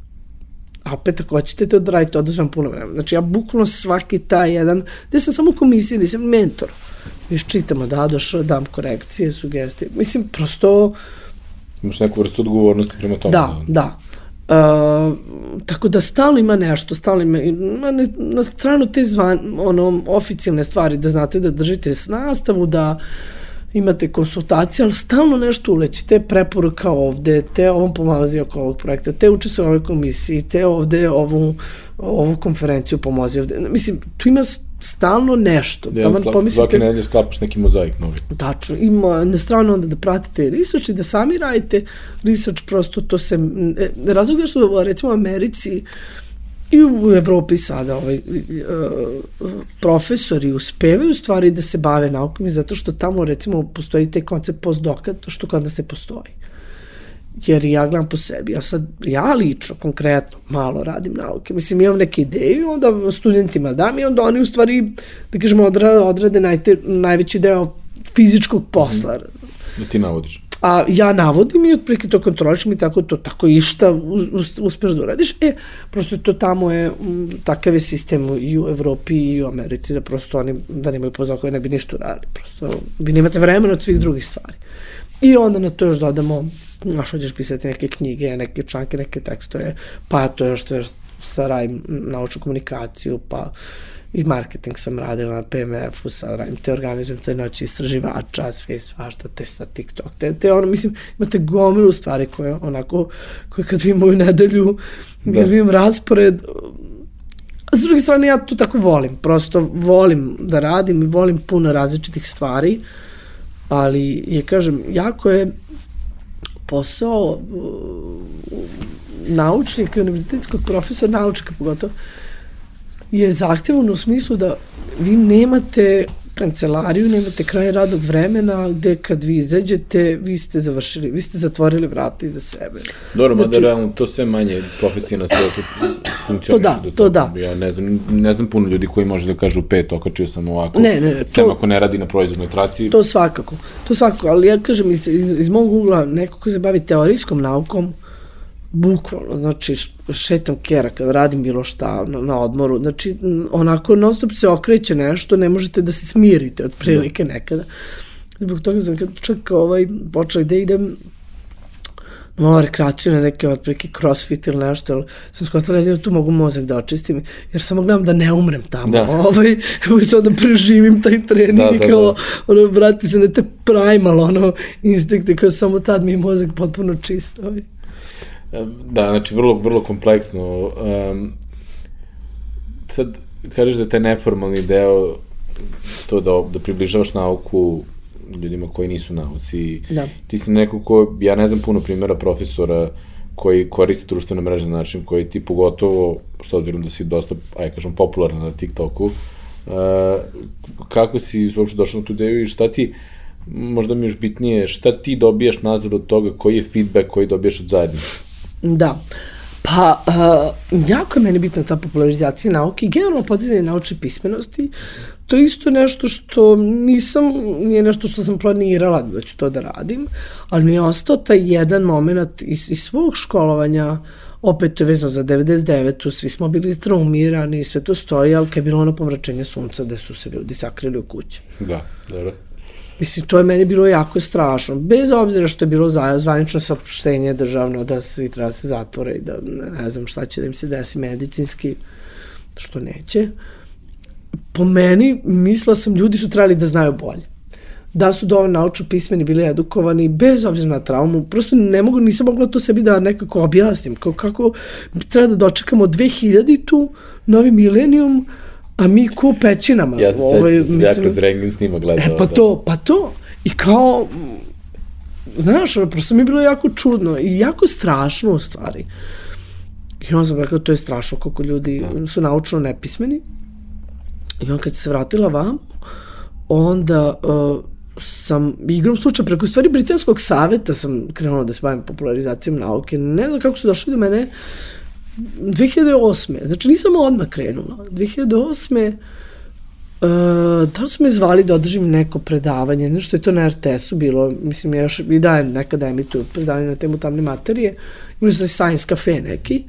A opet, ako hoćete to da radite, odnosno puno vremena. Znači, ja bukvalno svaki taj jedan, gde sam samo u komisiji, nisam mentor. Iščitamo, da, došao, dam korekcije, sugestije. Mislim, prosto, Imaš neku vrstu odgovornosti prema tome. Da, da. Uh, tako da stalno ima nešto, stalno ima, na, na stranu te zvan, ono, oficijalne stvari, da znate da držite s nastavu, da imate konsultacije, ali stalno nešto uleći, te preporuka ovde, te ovom pomozi oko ovog projekta, te učestvuje u ovoj komisiji, te ovde ovu, ovu konferenciju pomozi ovde. Mislim, tu ima stalno nešto. Ja, Taman skla, pomislite- svake nedelje sklapaš neki mozaik novi. Tačno, ima na stranu onda da pratite research i da sami radite research, prosto to se, e, razlog što recimo u Americi i u Evropi sada ovaj, uh, profesori uspevaju stvari da se bave naukom i zato što tamo recimo postoji taj koncept postdoka, što kod nas ne postoji. Jer ja gledam po sebi, ja sad, ja lično, konkretno, malo radim nauke. Mislim, imam neke ideje, onda studentima dam i onda oni u stvari, da kažemo, odra, odrade najte, najveći deo fizičkog posla. Da ti navodiš. A ja navodim i otprilike to kontrolišem i tako to, tako išta us, uspeš da uradiš. E, prosto to tamo je, m, takav je sistem i u Evropi i u Americi, da prosto oni, da nemaju pozokove, ne bi ništa uradili. Prosto, vi nemate vremena od svih drugih stvari. I onda na to još dodamo znaš, hoćeš pisati neke knjige, neke članke, neke tekstove, pa to je još što sa radim naučnu komunikaciju, pa i marketing sam radila na PMF-u, sad radim te organizujem te noći istraživača, sve svašta, te sa TikTok, te, te ono, mislim, imate gomilu stvari koje onako, koje kad vi moju nedelju, da. kad vidim raspored, S druge strane, ja to tako volim. Prosto volim da radim i volim puno različitih stvari, ali je, kažem, jako je posao uh, naučnika, univerzitetskog profesora, naučnika pogotovo, je zahtevan u smislu da vi nemate kancelariju, nemate kraj radnog vremena gde kad vi izađete, vi ste završili, vi ste zatvorili vrata iza sebe. Dobro, znači, mada realno to sve manje profesija na svetu funkcioniše. To da, to da. Ja ne znam, ne znam puno ljudi koji može da kažu pet, okačio sam ovako. Ne, ne, Sem to, ako ne radi na proizvodnoj traci. To svakako, to svakako, ali ja kažem iz, iz, iz mog ugla, neko ko se bavi teorijskom naukom, bukvalno, znači šetam kera kad radim bilo šta na, na odmoru, znači onako non stop se okreće nešto, ne možete da se smirite od prilike da. nekada. Zbog toga sam kad čak ovaj, počela da idem malo rekreaciju na neke otprilike crossfit ili nešto, ali sam skotala da tu mogu mozak da očistim, jer samo gledam da ne umrem tamo, da. ovaj, evo sad da preživim taj trening da, da, kao, da. ono, vrati se na te primal, ono, instinkte, kao samo tad mi je mozak potpuno čist, ovaj. Da, znači vrlo, vrlo kompleksno. Um, sad, kažeš da je taj neformalni deo to da, da približavaš nauku ljudima koji nisu nauci. Da. Ti si neko ko, ja ne znam puno primjera profesora koji koriste društvene mreže na način koji ti pogotovo, što odviram da si dosta, aj kažem, popularan na TikToku, uh, kako si uopšte došao na tu ideju i šta ti, možda mi još bitnije, šta ti dobijaš nazad od toga, koji je feedback koji dobijaš od zajednice? Da. Pa, uh, jako je meni bitna ta popularizacija nauke i generalno podizanje naučne pismenosti. To je isto nešto što nisam, nije nešto što sam planirala da ću to da radim, ali mi je ostao taj jedan moment iz, iz svog školovanja, opet to je vezano za 99. Svi smo bili straumirani, sve to stoji, ali kad je bilo ono pomračenje sunca gde su se ljudi sakrili u kući. Da, dobro. Mislim, to je meni bilo jako strašno. Bez obzira što je bilo zvanično saopštenje državno da svi treba da se zatvore i da ne znam šta će da im se desi medicinski, što neće. Po meni, mislila sam, ljudi su trebali da znaju bolje. Da su dovoljno naučno pismeni, bili edukovani, bez obzira na traumu. Prosto ne mogu, nisam mogla to sebi da nekako objasnim. Kako, kako treba da dočekamo 2000-tu, novi milenijum, a mi ko pećinama. Ja se ovaj, sećam da sam ja kroz Rengen snima gledao. E, pa da. to, pa to. I kao, znaš, prosto mi je bilo jako čudno i jako strašno u stvari. I on sam rekao, to je strašno kako ljudi da. su naučno nepismeni. I on kad se vratila vam, onda uh, sam igrom slučaja preko stvari Britanskog saveta sam krenula da se bavim popularizacijom nauke. Ne znam kako su došli do mene 2008. Znači nisam odmah krenula. 2008. Uh, da li su me zvali da održim neko predavanje, nešto je to na RTS-u bilo, mislim ja još i dajem nekada emituju predavanje na temu tamne materije, imali su Science Cafe neki,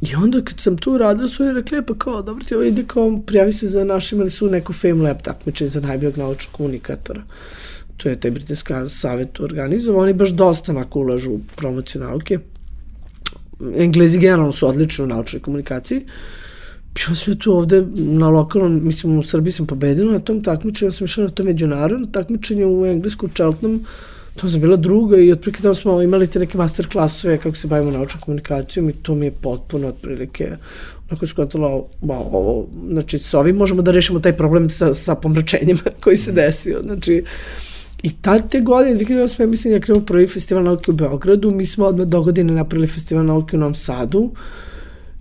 I onda kad sam tu radila su je rekli, e, pa kao, dobro ti ovo ide kao, prijavi se za našim, imali su neko Fame Lab takmičenje za najboljeg naučnog komunikatora. To je taj britanski savjet organizovao, oni baš dosta onako ulažu u promociju nauke. Englezi generalno su odlični u naučnoj komunikaciji. Ja sam tu ovde na lokalnom, mislim u Srbiji sam pobedila na tom takmičenju, ja sam išla na to međunarodno takmičenje u Englesku, u Cheltenham, to sam bila druga i otprilike tamo smo imali te neke master klasove kako se bavimo naučnom komunikacijom i to mi je potpuno otprilike onako skontala, wow, ovo, znači s ovim možemo da rešimo taj problem sa, sa pomračenjima koji se desio, znači I tad te godine, 2008. mislim da je krenuo prvi festival nauke u Beogradu, mi smo odmah do godine napravili festival nauke u Novom Sadu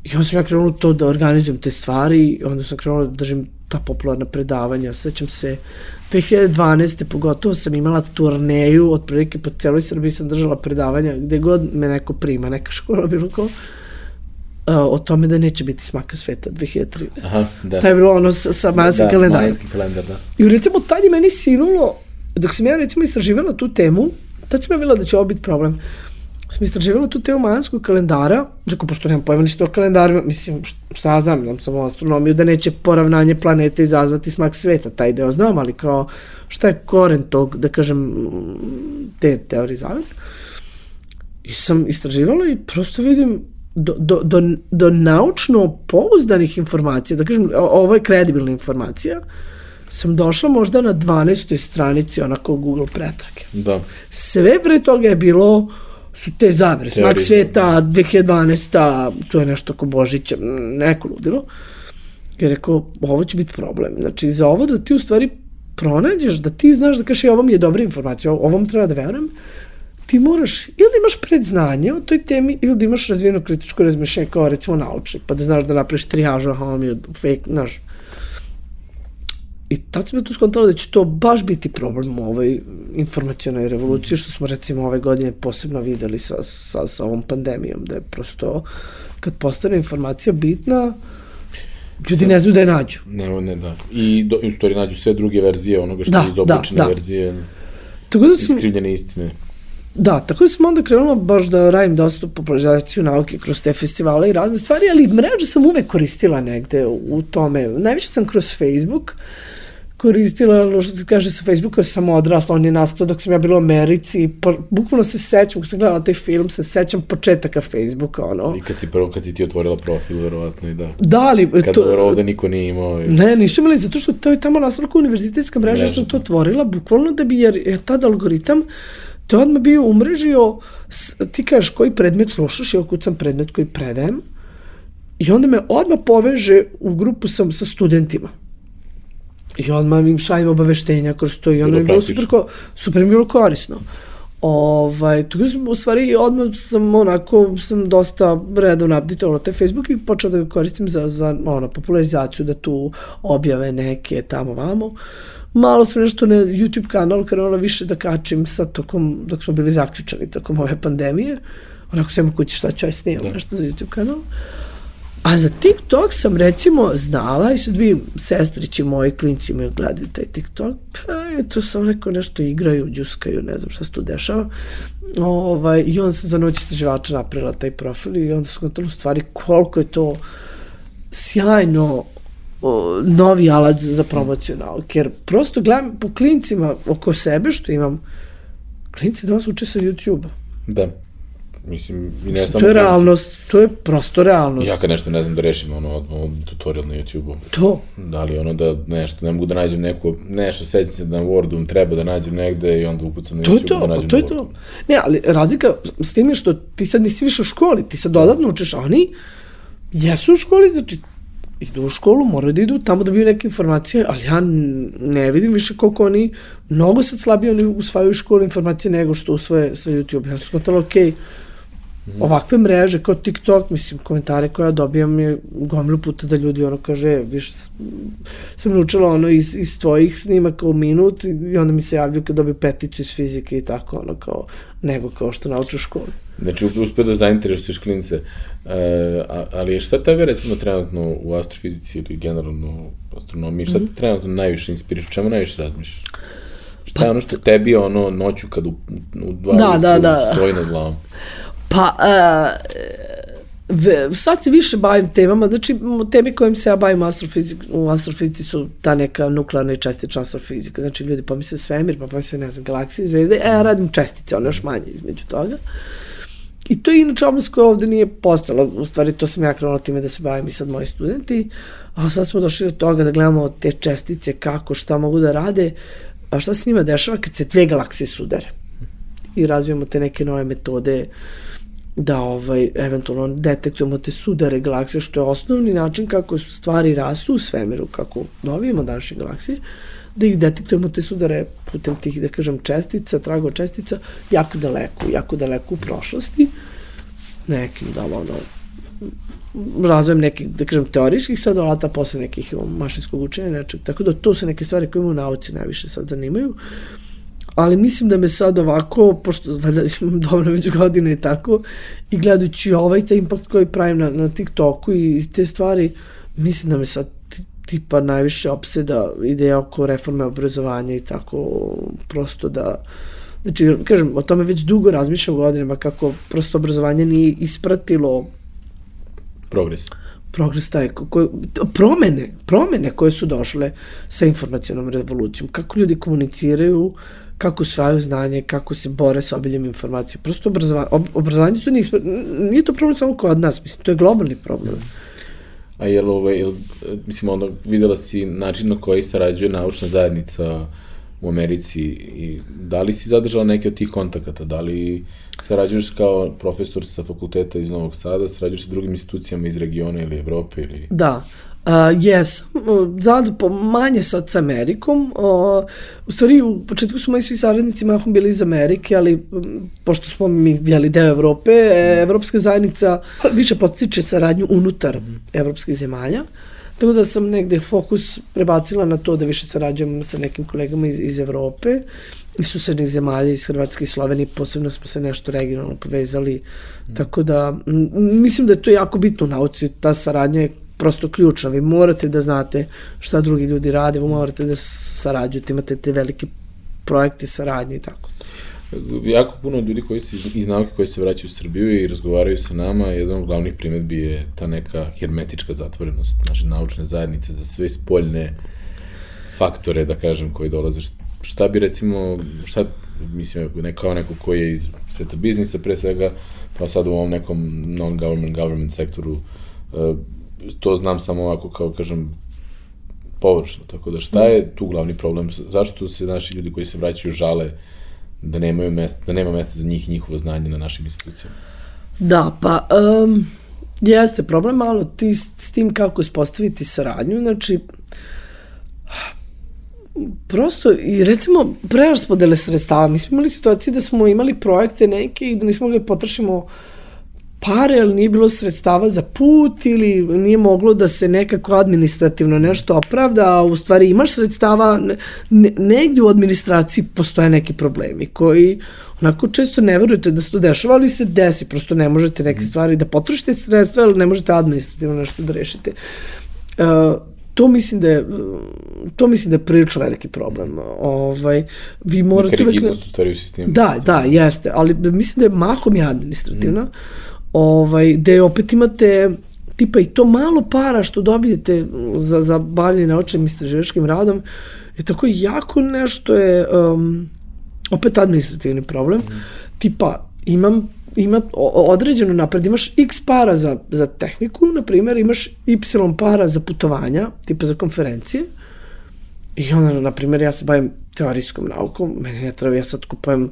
i onda sam ja krenula to da organizujem te stvari i onda sam krenula da držim ta popularna predavanja. Sećam se, 2012. pogotovo sam imala turneju, otprilike po celoj Srbiji sam držala predavanja, gde god me neko prima, neka škola, bilo ko, o tome da neće biti smaka sveta 2013. Aha, da. To je bilo ono sa, sa majanskim da, kalendarom. Majanski kalendar, da. I recimo tad je meni sinulo dok sam ja recimo istraživala tu temu, tad sam ja bila da će ovo biti problem. Sam istraživala tu temu majanskog kalendara, rekao, pošto nemam pojma ništa o kalendarima, mislim, šta ja znam, znam samo astronomiju, da neće poravnanje planete izazvati smak sveta, taj deo znam, ali kao, šta je koren tog, da kažem, te teorije zavere. I sam istraživala i prosto vidim do, do, do, do naučno pouzdanih informacija, da kažem, ovo je kredibilna informacija, sam došla možda na 12. stranici onako Google pretrage. Da. Sve pre toga je bilo su te zavere. Smak sveta, 2012. To je nešto ko Božića, neko ludilo. I rekao, ovo će biti problem. Znači, za ovo da ti u stvari pronađeš, da ti znaš da kažeš, ovo mi je dobra informacija, ovom treba da verujem, ti moraš ili da imaš predznanje o toj temi ili da imaš razvijeno kritičko razmišljanje kao recimo naučnik, pa da znaš da napraviš trijažu, aha, mi je fake, znaš. I tad sam ja tu skontala da će to baš biti problem u ovoj informacionoj revoluciji, što smo recimo ove godine posebno videli sa, sa, sa ovom pandemijom, da je prosto kad postane informacija bitna, ljudi ne znaju da je nađu. Ne, ne, da. I, do, i u stvari nađu sve druge verzije onoga što Da, je izobličene da, da. verzije, Tako da sam, iskrivljene istine. Da, tako da sam onda krenula baš da radim dosta popularizaciju nauke kroz te festivale i razne stvari, ali mrežu sam uvek koristila negde u tome. Najviše sam kroz Facebook koristila, ono što se kaže sa Facebooka, sam odrasla, on je nastao dok sam ja bila u Americi, pa, bukvalno se sećam, kad sam gledala taj film, se sećam početaka Facebooka, ono. I kad si prvo, kad si ti otvorila profil, verovatno i da. Da, ali... Kad to... ovde niko nije imao. I... Ne, nisu imali, zato što to je tamo nastavila kao univerzitetska mreža, Mreža, sam to da. otvorila, bukvalno da bi, jer je tad algoritam to je odmah bio umrežio, ti kažeš koji predmet slušaš, ja ukucam predmet koji predajem, i onda me odmah poveže u grupu sa, sa studentima. I odmah im šaljem obaveštenja kroz to i mi je bilo super, ko, super mi bilo korisno. Ovaj, tako da sam, u stvari, odmah sam onako, sam dosta redovno updateovala taj Facebook i počela da ga koristim za, za ono, popularizaciju, da tu objave neke tamo vamo. Malo sam nešto na YouTube kanal krenula više da kačim sa tokom, dok smo bili zaključani tokom ove pandemije. Onako sam kući šta ću ja snimam, Da. nešto za YouTube kanal. A za TikTok sam recimo znala i su dvi sestrići moji klinci imaju gledaju taj TikTok. Pa eto sam rekao nešto igraju, džuskaju, ne znam šta se tu dešava. Ovaj, I onda sam za noć istraživača napravila taj profil i onda sam kontala stvari koliko je to sjajno o, novi alat za promociju nauke. Jer prosto gledam po klincima oko sebe što imam, klinci danas uče sa YouTube-a. Da. Mislim, i ne samo... To je klinci. realnost, to je prosto realnost. Ja kad nešto ne znam da rešim, ono, odmah tutorial na YouTube-u. To. Da li ono da nešto, ne mogu da nađem neko, nešto, sećam se da na Wordu treba da nađem negde i onda ukucam na To je YouTube to, da pa nađem to je to. Ne, ali razlika s tim je što ti sad nisi više u školi, ti sad dodatno učiš, a oni jesu u školi, znači idu u školu, moraju da idu tamo da biju neke informacije, ali ja ne vidim više koliko oni, mnogo sad slabije oni usvajaju u školu informacije nego što usvoje sa YouTube. Ja sam skontala, ok, ovakve mreže kao TikTok, mislim, komentare koje ja dobijam je gomilu puta da ljudi ono kaže, "E, više sam naučila ono iz, iz tvojih snimaka u minut i onda mi se javljaju kad dobiju peticu iz fizike i tako ono kao, nego kao što nauče u školi. Znači, uspio da zainteresuješ klince, e, ali šta tebe recimo trenutno u astrofizici ili generalno u astronomiji, šta te trenutno najviše inspiriš, čemu najviše razmišljaš? Šta je ono što tebi ono noću kad u, u dva Da, da, da. stoji nad glavom? Pa, uh, sad se više bavim temama, znači m, teme kojim se ja bavim u astrofizici, u astrofizici su ta neka nuklearna i čestična astrofizika, znači ljudi pomisle svemir, pa pomisle, ne znam, galaksije, zvezde, e, ja radim čestice, one još manje između toga. I to je inače oblast koja ovde nije postala, u stvari to sam ja krenula time da se bavim i sad moji studenti, a sad smo došli do toga da gledamo te čestice, kako, šta mogu da rade, a šta se njima dešava kad se dve galaksije sudare. I razvijamo te neke nove metode da ovaj, eventualno detektujemo te sudare galaksije, što je osnovni način kako stvari rastu u svemiru, kako dobijemo današnje galaksije, da ih detektujemo te sudare putem tih, da kažem, čestica, tragova čestica, jako daleko, jako daleko u prošlosti, nekim, da ono, razvojem nekih, da kažem, teorijskih sad alata, posle nekih mašinskog učenja, nečeg. Tako da to su neke stvari koje me nauci najviše sad zanimaju. Ali mislim da me sad ovako, pošto valjda imam dobro već godine i tako, i gledajući ovaj taj impakt koji pravim na, na TikToku i te stvari, mislim da me sad ti- tipa najviše opseda ideja oko reforme obrazovanja i tako, prosto da, znači, kažem, o tome već dugo razmišljam godinama kako prosto obrazovanje nije ispratilo Progres. Progres taj, ko, promene, promene koje su došle sa informacionom revolucijom, kako ljudi komuniciraju, kako usvajaju znanje, kako se bore sa obiljem informacije. Prosto obrazovanje, ob, obrazovanje to nije, nije to problem samo kod nas, mislim, to je globalni problem. A jel, ovaj, jel, mislim, ono, videla si način na koji sarađuje naučna zajednica u Americi i da li si zadržala neke od tih kontakata, da li sarađuješ kao profesor sa fakulteta iz Novog Sada, sarađuješ sa drugim institucijama iz regiona ili Evrope ili... Da, Uh, jes, sad po manje sad sa Amerikom. Uh, u stvari, u početku su moji svi saradnici mahom bili iz Amerike, ali pošto smo mi bili deo Evrope, mm. Evropska zajednica više postiče saradnju unutar evropskih zemalja. Tako da sam negde fokus prebacila na to da više sarađujem sa nekim kolegama iz, iz Evrope iz susednih zemalja, iz Hrvatske i Slovenije, posebno smo se nešto regionalno povezali, mm. tako da mislim da je to jako bitno u nauci, ta saradnja je prosto ključna. Vi morate da znate šta drugi ljudi rade, vi morate da sarađujete, imate te velike projekte saradnje i tako. Jako puno ljudi koji se iz nauke koji se vraćaju u Srbiju i razgovaraju sa nama, jedan od glavnih primetbi je ta neka hermetička zatvorenost naše naučne zajednice za sve spoljne faktore, da kažem, koji dolaze. Šta bi recimo, šta, mislim, ne, kao neko koji je iz sveta biznisa pre svega, pa sad u ovom nekom non-government, government sektoru, uh, to znam samo ovako kao kažem površno, tako da šta je tu glavni problem, zašto se naši ljudi koji se vraćaju žale da nemaju mesta, da nema mesta za njih njihovo znanje na našim institucijama? Da, pa um, jeste problem malo ti, s tim kako ispostaviti saradnju, znači prosto, i recimo, preraspodele sredstava, mi smo imali situacije da smo imali projekte neke i da nismo mogli da potrošimo uh, pare, ali nije bilo sredstava za put ili nije moglo da se nekako administrativno nešto opravda, a u stvari imaš sredstava, ne, negdje u administraciji postoje neki problemi koji onako često ne verujete da se to dešava, ali se desi, prosto ne možete neke mhm. stvari da potrošite sredstva, ali ne možete administrativno nešto da rešite. Uh, to mislim da je to mislim da je prilično veliki problem. Ovaj vi morate uvek u stvari u sistemu. Da, da, jeste, ali mislim da je mahom je administrativna. Mm ovaj, gde opet imate tipa i to malo para što dobijete za, za bavljanje naučnim istraživačkim radom je tako jako nešto je um, opet administrativni problem. Mm. Tipa, imam ima određeno napred, imaš x para za, za tehniku, na primjer, imaš y para za putovanja, tipa za konferencije, i onda, na primjer, ja se bavim teorijskom naukom, meni ne treba, ja sad kupujem,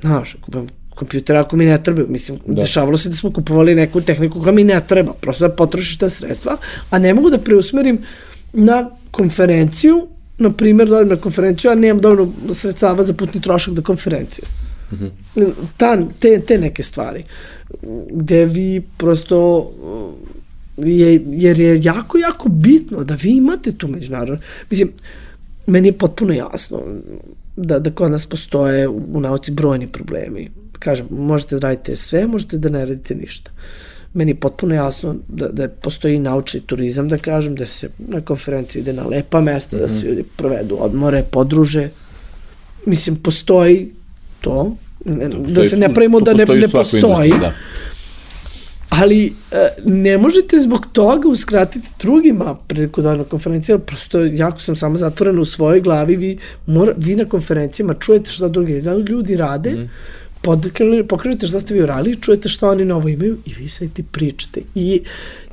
znaš, kupujem kompjutera ako mi ne treba. Mislim, da. dešavalo se da smo kupovali neku tehniku koja mi ne treba, prosto da potrošiš ta sredstva, a ne mogu da preusmerim na konferenciju, na primjer, da na konferenciju, a nemam dovoljno sredstava za putni trošak do konferencije. Mm -hmm. Ta, te, te neke stvari, gde vi prosto je, jer je jako, jako bitno da vi imate tu međunarodnu, mislim, meni je potpuno jasno da, da kod nas postoje u nauci brojni problemi kažem, možete da radite sve, možete da ne radite ništa. Meni je potpuno jasno da, da postoji naučni turizam, da kažem, da se na konferenciji ide na lepa mesta, mm -hmm. da se mhm. ljudi provedu odmore, podruže. Mislim, postoji to, ne, da, postoji, da se ne pravimo da ne, ne postoji. Da. Ali e, ne možete zbog toga uskratiti drugima priliku da na konferenciji, prosto jako sam samo zatvorena u svojoj glavi, vi, mora, vi na konferencijama čujete šta drugi ljudi rade, mm pokrenete šta ste vi urali, čujete šta oni novo imaju i vi sad ti pričate. I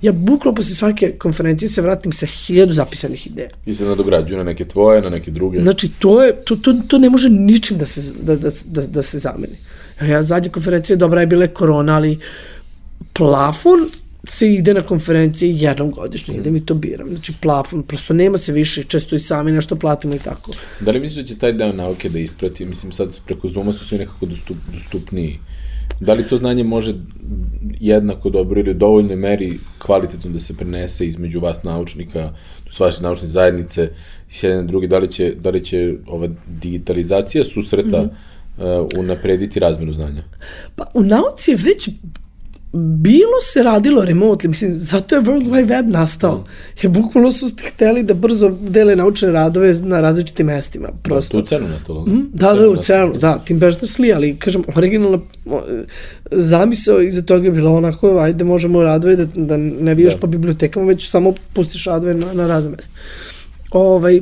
ja buklo posle svake konferencije se vratim sa hiljadu zapisanih ideja. I se nadograđuju na neke tvoje, na neke druge. Znači, to, je, to, to, to ne može ničim da se, da, da, da, da se zameni. Ja, zadnja konferencija dobra je bila korona, ali plafon se ide na konferencije jednom godišnje, mm. ide mi to biram. Znači plafon, prosto nema se više, često i sami nešto platimo i tako. Da li misliš da će taj deo nauke da isprati? Mislim, sad preko Zuma su svi nekako dostup, dostupniji. Da li to znanje može jednako dobro ili u dovoljnoj meri kvalitetno da se prenese između vas naučnika, s vaše naučne zajednice i s jedne druge, da li će, da li će ova digitalizacija susreta mm -hmm. uh, unaprediti razmenu znanja? Pa u nauci je već bilo se radilo remotely, mislim, zato je World Wide Web nastao. Jer bukvalno su hteli da brzo dele naučne radove na različitim mestima. Prosto. Da, tu u CERN-u nastalo. Mm, da, da, u CERN, da, Tim Berners-Lee, ali, kažem, originalna zamisao iza toga je bila onako, ajde, možemo radove da, da ne bijaš da. po bibliotekama, već samo pustiš radove na, na razne mesta. Ovaj,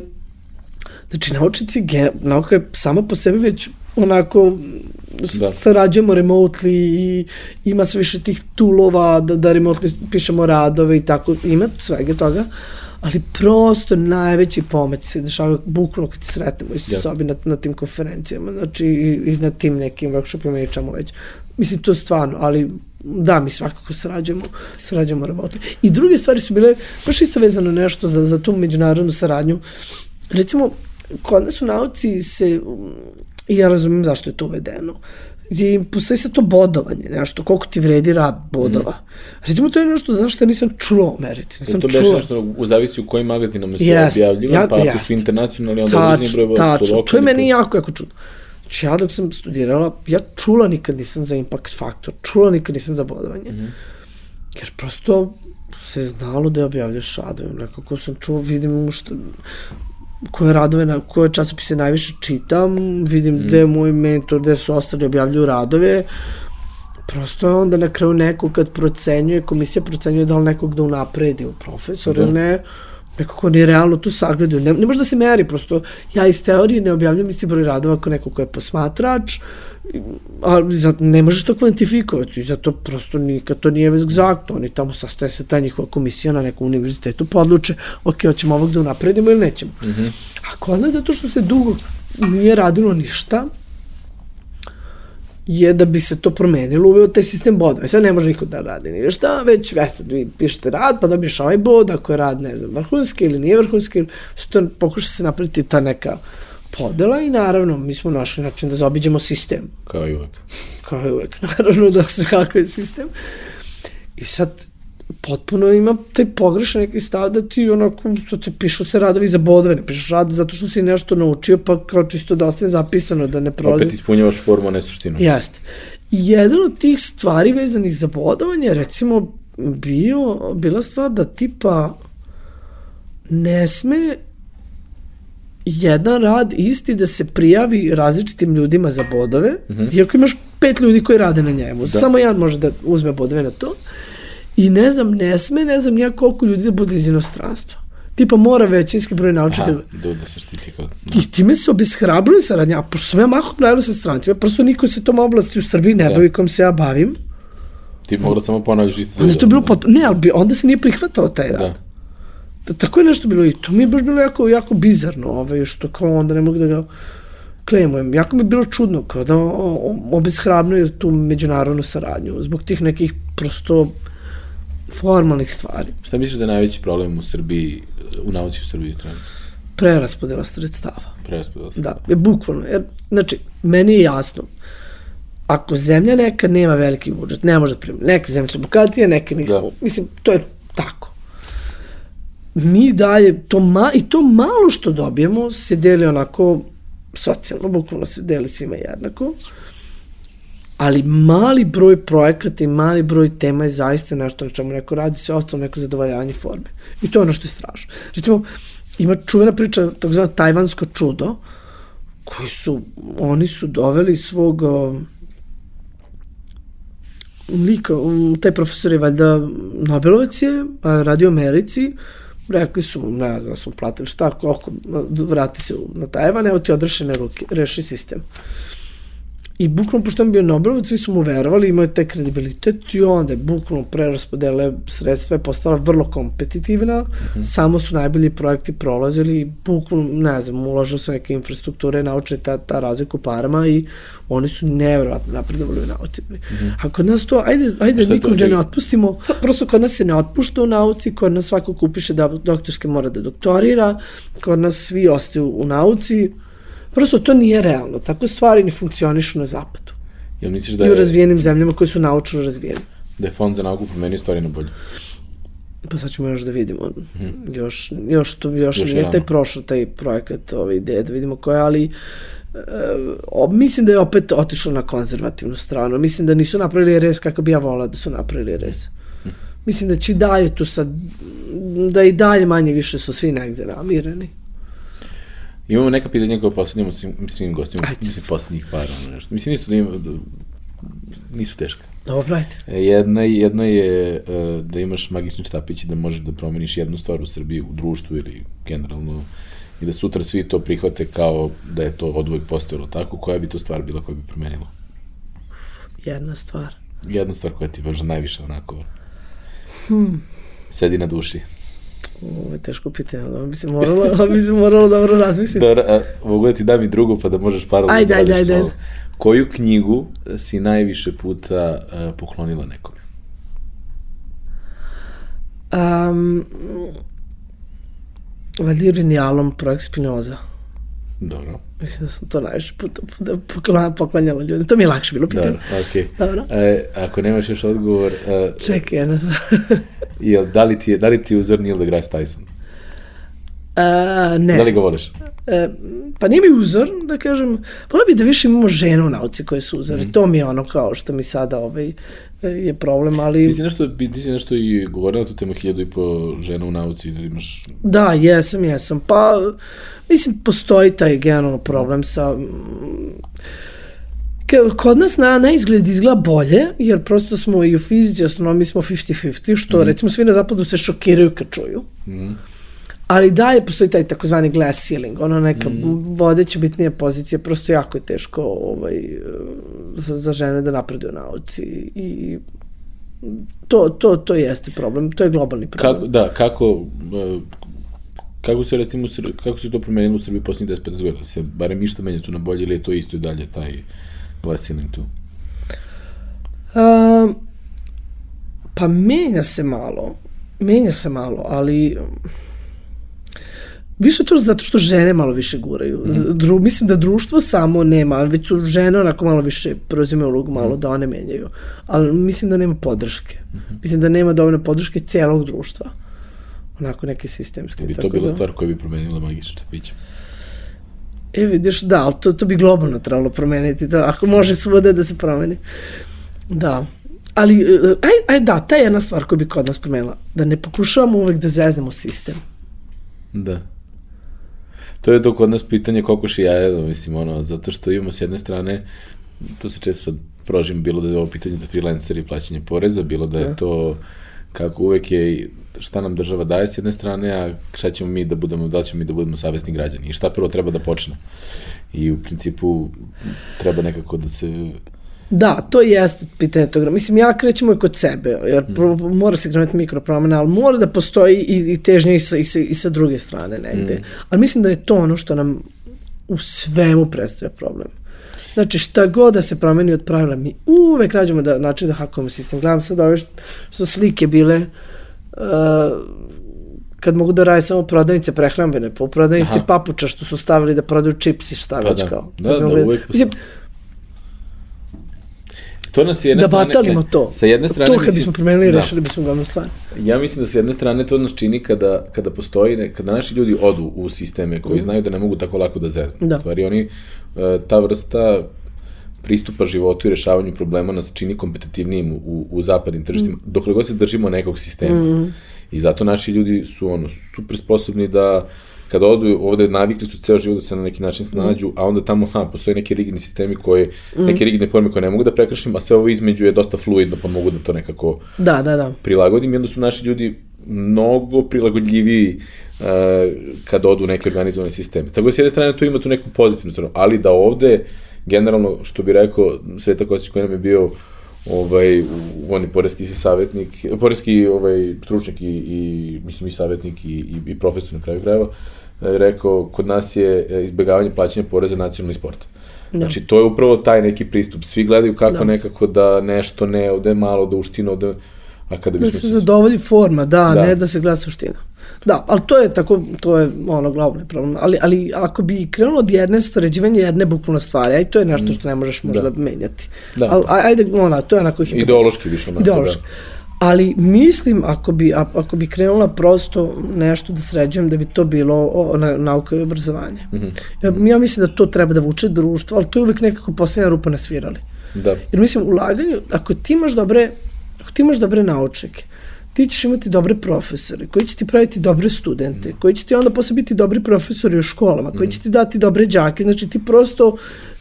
znači, naučnici, nauka je sama po sebi već onako da. sarađujemo remotely i ima sve više tih toolova da, da remotely pišemo radove i tako, ima svega toga, ali prosto najveći pomeci se dešavaju bukvalno kad se sretnemo isto ja. sobi na, na tim konferencijama, znači i, i na tim nekim workshopima i čemu već. Mislim, to stvarno, ali da, mi svakako sarađujemo, sarađujemo remotely. I druge stvari su bile baš isto vezano nešto za, za tu međunarodnu saradnju. Recimo, kod nas u nauci se I ja razumem zašto je to uvedeno. I postoji se to bodovanje, nešto, koliko ti vredi rad bodova. Mm. Recimo, to je nešto zašto ja nisam čuo o Americi. Nisam to beše nešto u zavisi u kojim magazinama se yes, objavljiva, ja, pa ako yes. su internacionalni, onda tač, određeni broj bodova lokalni. To je meni jako, jako čudno. Znači, ja dok sam studirala, ja čula nikad nisam za impact faktor, čula nikad nisam za bodovanje. Mm. Jer prosto se znalo da je objavljaš radove. Nekako sam čuo, vidim što, koje radove, na koje časopise najviše čitam, vidim mm. gde je moj mentor, gde su ostali objavljuju radove, prosto onda na kraju neko kad procenjuje, komisija procenjuje da li nekog da unapredi u profesor ili da. ne, nekako ni realno tu sagledaju. Ne, ne može da se meri, prosto ja iz teorije ne objavljam isti broj radova kao neko ko je posmatrač, ali za, ne možeš to kvantifikovati, zato prosto nikad to nije egzaktno, oni tamo sastaje se ta njihova komisija na nekom univerzitetu, podluče, ok, hoćemo ovog da unapredimo ili nećemo. Mm -hmm. A kod nas, zato što se dugo nije radilo ništa, je da bi se to promenilo, uveo taj sistem bodova. Sad ne može niko da radi ni šta, već ve sad vi pišete rad, pa dobiješ ovaj bod, ako je rad, ne znam, vrhunski ili nije vrhunski, ili to pokuša se napraviti ta neka podela i naravno mi smo našli način da zaobiđemo sistem. Kao i uvek. Kao i uvek, naravno da se hakuje sistem. I sad potpuno ima taj pogrešan neki stav da ti onako, sad se pišu se radovi za bodove, ne pišeš rad zato što si nešto naučio, pa kao čisto da ostane zapisano, da ne prolazi. Opet ispunjavaš formu, a ne suštinu. Jeste. Jedan od tih stvari vezanih za bodovanje, recimo, bio, bila stvar da tipa ne sme jedan rad isti da se prijavi različitim ljudima za bodove, mm -hmm. iako imaš pet ljudi koji rade na njemu. Da. Samo jedan može da uzme bodove na to. I ne znam, ne sme, ne znam ja koliko ljudi da bude iz inostranstva. Tipa mora većinski broj naučnika. Da, da se štiti kod... Da. I time se obeshrabruju saradnja. A pošto sam ja mahom radila sa strancima, prosto niko se tom oblasti u Srbiji ne da. bavi kom se ja bavim. Ti mogla samo ponavljaš isto. Je to bilo pot... Ne, ali onda se nije prihvatao taj rad. Da. da. Tako je nešto bilo i to mi je baš bilo jako, jako bizarno, ovaj, što kao onda ne mogu da ga klemujem. Jako mi je bilo čudno kao da obeshrabnuju tu međunarodnu saradnju zbog tih nekih prosto formalnih stvari. Šta misliš da je najveći problem u Srbiji, u nauci u Srbiji trenutno? Preraspodela sredstava. Preraspodela sredstava. Da, je bukvalno. Jer, znači, meni je jasno, ako zemlja neka nema veliki budžet, ne može da prima. Neke zemlje su bogatije, neke nisu. Da. Mislim, to je tako. Mi dalje, to ma, i to malo što dobijemo se deli onako socijalno, bukvalno se deli svima jednako. Uh, ali mali broj projekata i mali broj tema je zaista nešto na čemu neko radi, sve ostalo neko zadovoljavanje forme. I to je ono što je strašno. Recimo, ima čuvena priča, tako zvana tajvansko čudo, koji su, oni su doveli svog lika, taj profesor je valjda Nobelovac je, radio u Americi, rekli su, ne znam, su platili šta, koliko, vrati se na Tajvan, evo ti odreši nego reši sistem. I bukvalno, pošto on bio Nobelovac, svi su mu verovali, imao je taj kredibilitet i onda je bukvalno preraspodele sredstva je postala vrlo kompetitivna, mm -hmm. samo su najbolji projekti prolazili i bukvalno, ne znam, uložio se neke infrastrukture, naučili ta, ta razliku parama i oni su nevjerovatno napredovali u nauci. Mm -hmm. A kod nas to, ajde, ajde nikom da ne otpustimo, prosto kod nas se ne otpušta u nauci, kod nas svako kupiše da doktorske mora da doktorira, kod nas svi ostaju u nauci, Prosto to nije realno. Tako stvari ne funkcionišu na zapadu. Jel misliš da je... I u razvijenim zemljama koje su naučno razvijene. Da je fond za nauku promenio stvari na bolje? Pa sad ćemo još da vidimo. Još, još, to, još, Još je nije taj prošao taj projekat, ove ideje, da vidimo koja, ali e, o, mislim da je opet otišlo na konzervativnu stranu. Mislim da nisu napravili res kako bi ja volila da su napravili res. Mislim da će i dalje tu sad, da i dalje manje više su svi negde namireni. Imamo neka pitanja koje postavljamo svim, svim gostima, Ajde. mislim, poslednjih para, ono nešto. Mislim, nisu da, ima, da nisu teška. Dobro, ajde. E, Jedna, jedna je e, da imaš magični štapić i da možeš da promeniš jednu stvar u Srbiji, u društvu ili generalno i da sutra svi to prihvate kao da je to odvojk postojalo tako, koja bi to stvar bila koja bi promenila? Jedna stvar. Jedna stvar koja ti možda najviše onako hmm. sedi na duši. Ovo je teško pitanje, ali bi se moralo, ali bi se moralo dobro razmisliti. Dobro, a, mogu da ti dam i drugu pa da možeš paralelno Ajde, da ajde, ajde, to. Koju knjigu si najviše puta uh, poklonila nekome? Um, Valjda je Alom, projekt Spinoza. Dobro. Mislim da sam to najviše puta puta pokla- poklanjala ljudima. To mi je lakše bilo pitanje. Dobro, okej. Dobro. E, ako nemaš još odgovor, uh, Čekaj, jedna jel, da, li ti je, da li ti je uzor Neil deGrasse Tyson? A, ne. Da li ga voliš? E, pa nije mi uzor, da kažem, volio bi da više imamo žena u nauci koje su uzori. To mi je ono kao što mi sada ovaj, e, je problem, ali... Ti si nešto, ti si nešto i govorila na tu temu hiljadu i po žena u nauci, da imaš... Da, jesam, jesam. Pa, mislim, postoji taj generalno problem sa... Kod nas na, na izgled izgleda bolje, jer prosto smo i u fizici, astronomiji smo 50-50, što mm. recimo svi na zapadu se šokiraju kad čuju. Mm. Ali dalje postoji taj takozvani glass ceiling, ono neka mm. vodeća bitnija pozicija, prosto jako je teško ovaj, za, za žene da napreduju nauci i to, to, to jeste problem, to je globalni problem. Kako, da, kako, e, kako se recimo, kako se to promenilo u Srbiji poslednjih 10-15 godina? Se barem išta menja tu na bolje ili je to isto i dalje taj glass ceiling tu? Um, pa menja se malo, menja se malo, ali više to zato što žene malo više guraju. Dru, mislim da društvo samo nema, već su žene onako malo više preuzimaju ulogu malo da one menjaju. Ali mislim da nema podrške. Mislim da nema dovoljno podrške celog društva. Onako neke sistemske. Bi to bila da- stvar koja bi promenila magične štapiće? E, vidiš, da, ali to, to bi globalno trebalo promeniti, to, ako može svuda da se promeni. Da. Ali, e, aj, aj da, ta je jedna stvar koju bi kod nas promenila. Da ne pokušavamo uvek da zeznemo sistem. Da. To je to kod nas pitanje kokoš i jaje, mislim, ono, zato što imamo s jedne strane, to se često prožim, bilo da je ovo pitanje za freelancer i plaćanje poreza, bilo da je to kako uvek je šta nam država daje s jedne strane, a šta ćemo mi da budemo, da ćemo mi da budemo savesni građani i šta prvo treba da počne. I u principu treba nekako da se Da, to jeste pitanje toga. Mislim, ja krećemo i kod sebe, jer pro, mora se krenuti mikropromena, ali mora da postoji i, i težnja i sa, i, sa, i sa druge strane negde. Ali mislim da je to ono što nam u svemu predstavlja problem. Znači, šta god da se promeni od pravila, mi uvek nađemo da, način da hakujemo sistem. Gledam sad ove što, što slike bile, uh, kad mogu da rade samo prodavnice prehrambene, pa u prodavnici Aha. papuča što su stavili da prodaju čips i šta Pa već da. kao. Da, bi da, mogli- uvek Mislim, To nas je jedne da strane- batalimo to. Sa jedne strane to kad mislim- bismo promenili, da. rešili bismo glavnu stvar. Ja mislim da s jedne strane to nas čini kada, kada postoji, ne, kada naši ljudi odu u sisteme koji znaju da ne mogu tako lako da zeznu. Da. Stvari oni, e, ta vrsta pristupa životu i rešavanju problema nas čini kompetitivnijim u, u zapadnim tržištima, Mhm. dokle god se držimo nekog sistema. I zato naši ljudi su ono, super sposobni da kada odu ovde navikli su ceo život da se na neki način snađu, a onda tamo ha, postoje neki rigidni sistemi koji, neke rigidne forme koje ne mogu da prekršim, a sve ovo između je dosta fluidno, pa mogu da to nekako Da, da, da. prilagodim i onda su naši ljudi mnogo prilagodljiviji uh, kad odu u neke organizovane sisteme. Tako da s jedne strane tu ima tu neku pozitivnu stranu, ali da ovde generalno, što bi rekao Sveta Kostić koji nam je bio ovaj, on je poreski savjetnik, poreski ovaj, stručnjak i, i mislim i savjetnik i, i, i profesor na kraju krajeva, eh, rekao, kod nas je eh, izbjegavanje plaćanja poreza nacionalni sport. Znači, to je upravo taj neki pristup. Svi gledaju kako Da. nekako da nešto ne ode malo, da uštino ode, a kada Da se zadovolji forma, da, Da. ne da se gleda suština. Da, ali to je tako, to je ono glavni problem. Ali, ali ako bi krenulo od jedne stvaređivanje jedne bukvalno stvari, aj to je nešto što ne možeš možda Da. menjati. Da. Ali aj- ajde, ona, to je onako hipotetski. Ideološki više onako, Ideološki. da. Ali mislim, ako bi, ako bi krenula prosto nešto da sređujem, da bi to bilo o, na, nauka i obrazovanje. Mhm. Ja, ja mislim da to treba da vuče društvo, ali to je uvek nekako posljednja rupa na svirali. Da. Jer mislim, ulaganje, ako ti imaš dobre, ako ti imaš dobre naučnike, ti ćeš imati dobre profesore, koji će ti praviti dobre studente, koji će ti onda posle biti dobri profesori u školama, koji će ti dati dobre đake, znači ti prosto,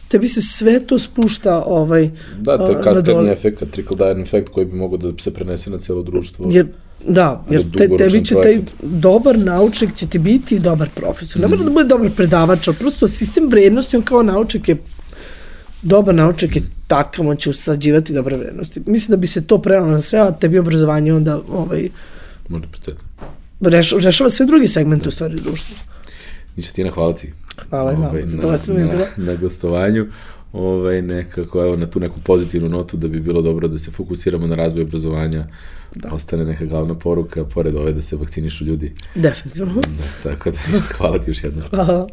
tebi se sve to spušta ovaj, Da, to je kaskadni efekt, trickle down efekt koji bi mogao da se prenese na celo društvo. Jer, da, jer te, tebi će taj dobar naučnik će ti biti dobar profesor. Ne mora da bude dobar predavač, ali prosto sistem vrednosti, on kao naučnik je dobar naučnik je takav, on će usađivati dobre vrednosti. Mislim da bi se to prelalo na sve, a tebi obrazovanje onda ovaj, Može proceti. reš, rešava sve drugi segmente u stvari društva. Ništa Tina, hvala ti. Hvala i Ovaj, zadovoljstvo mi je na, bilo. na gostovanju. Ovaj, nekako, evo, na tu neku pozitivnu notu da bi bilo dobro da se fokusiramo na razvoj obrazovanja. Da. Ostane neka glavna poruka, pored ove da se vakcinišu ljudi. Definitivno. Da, tako da, hvala ti još jednom. Hvala.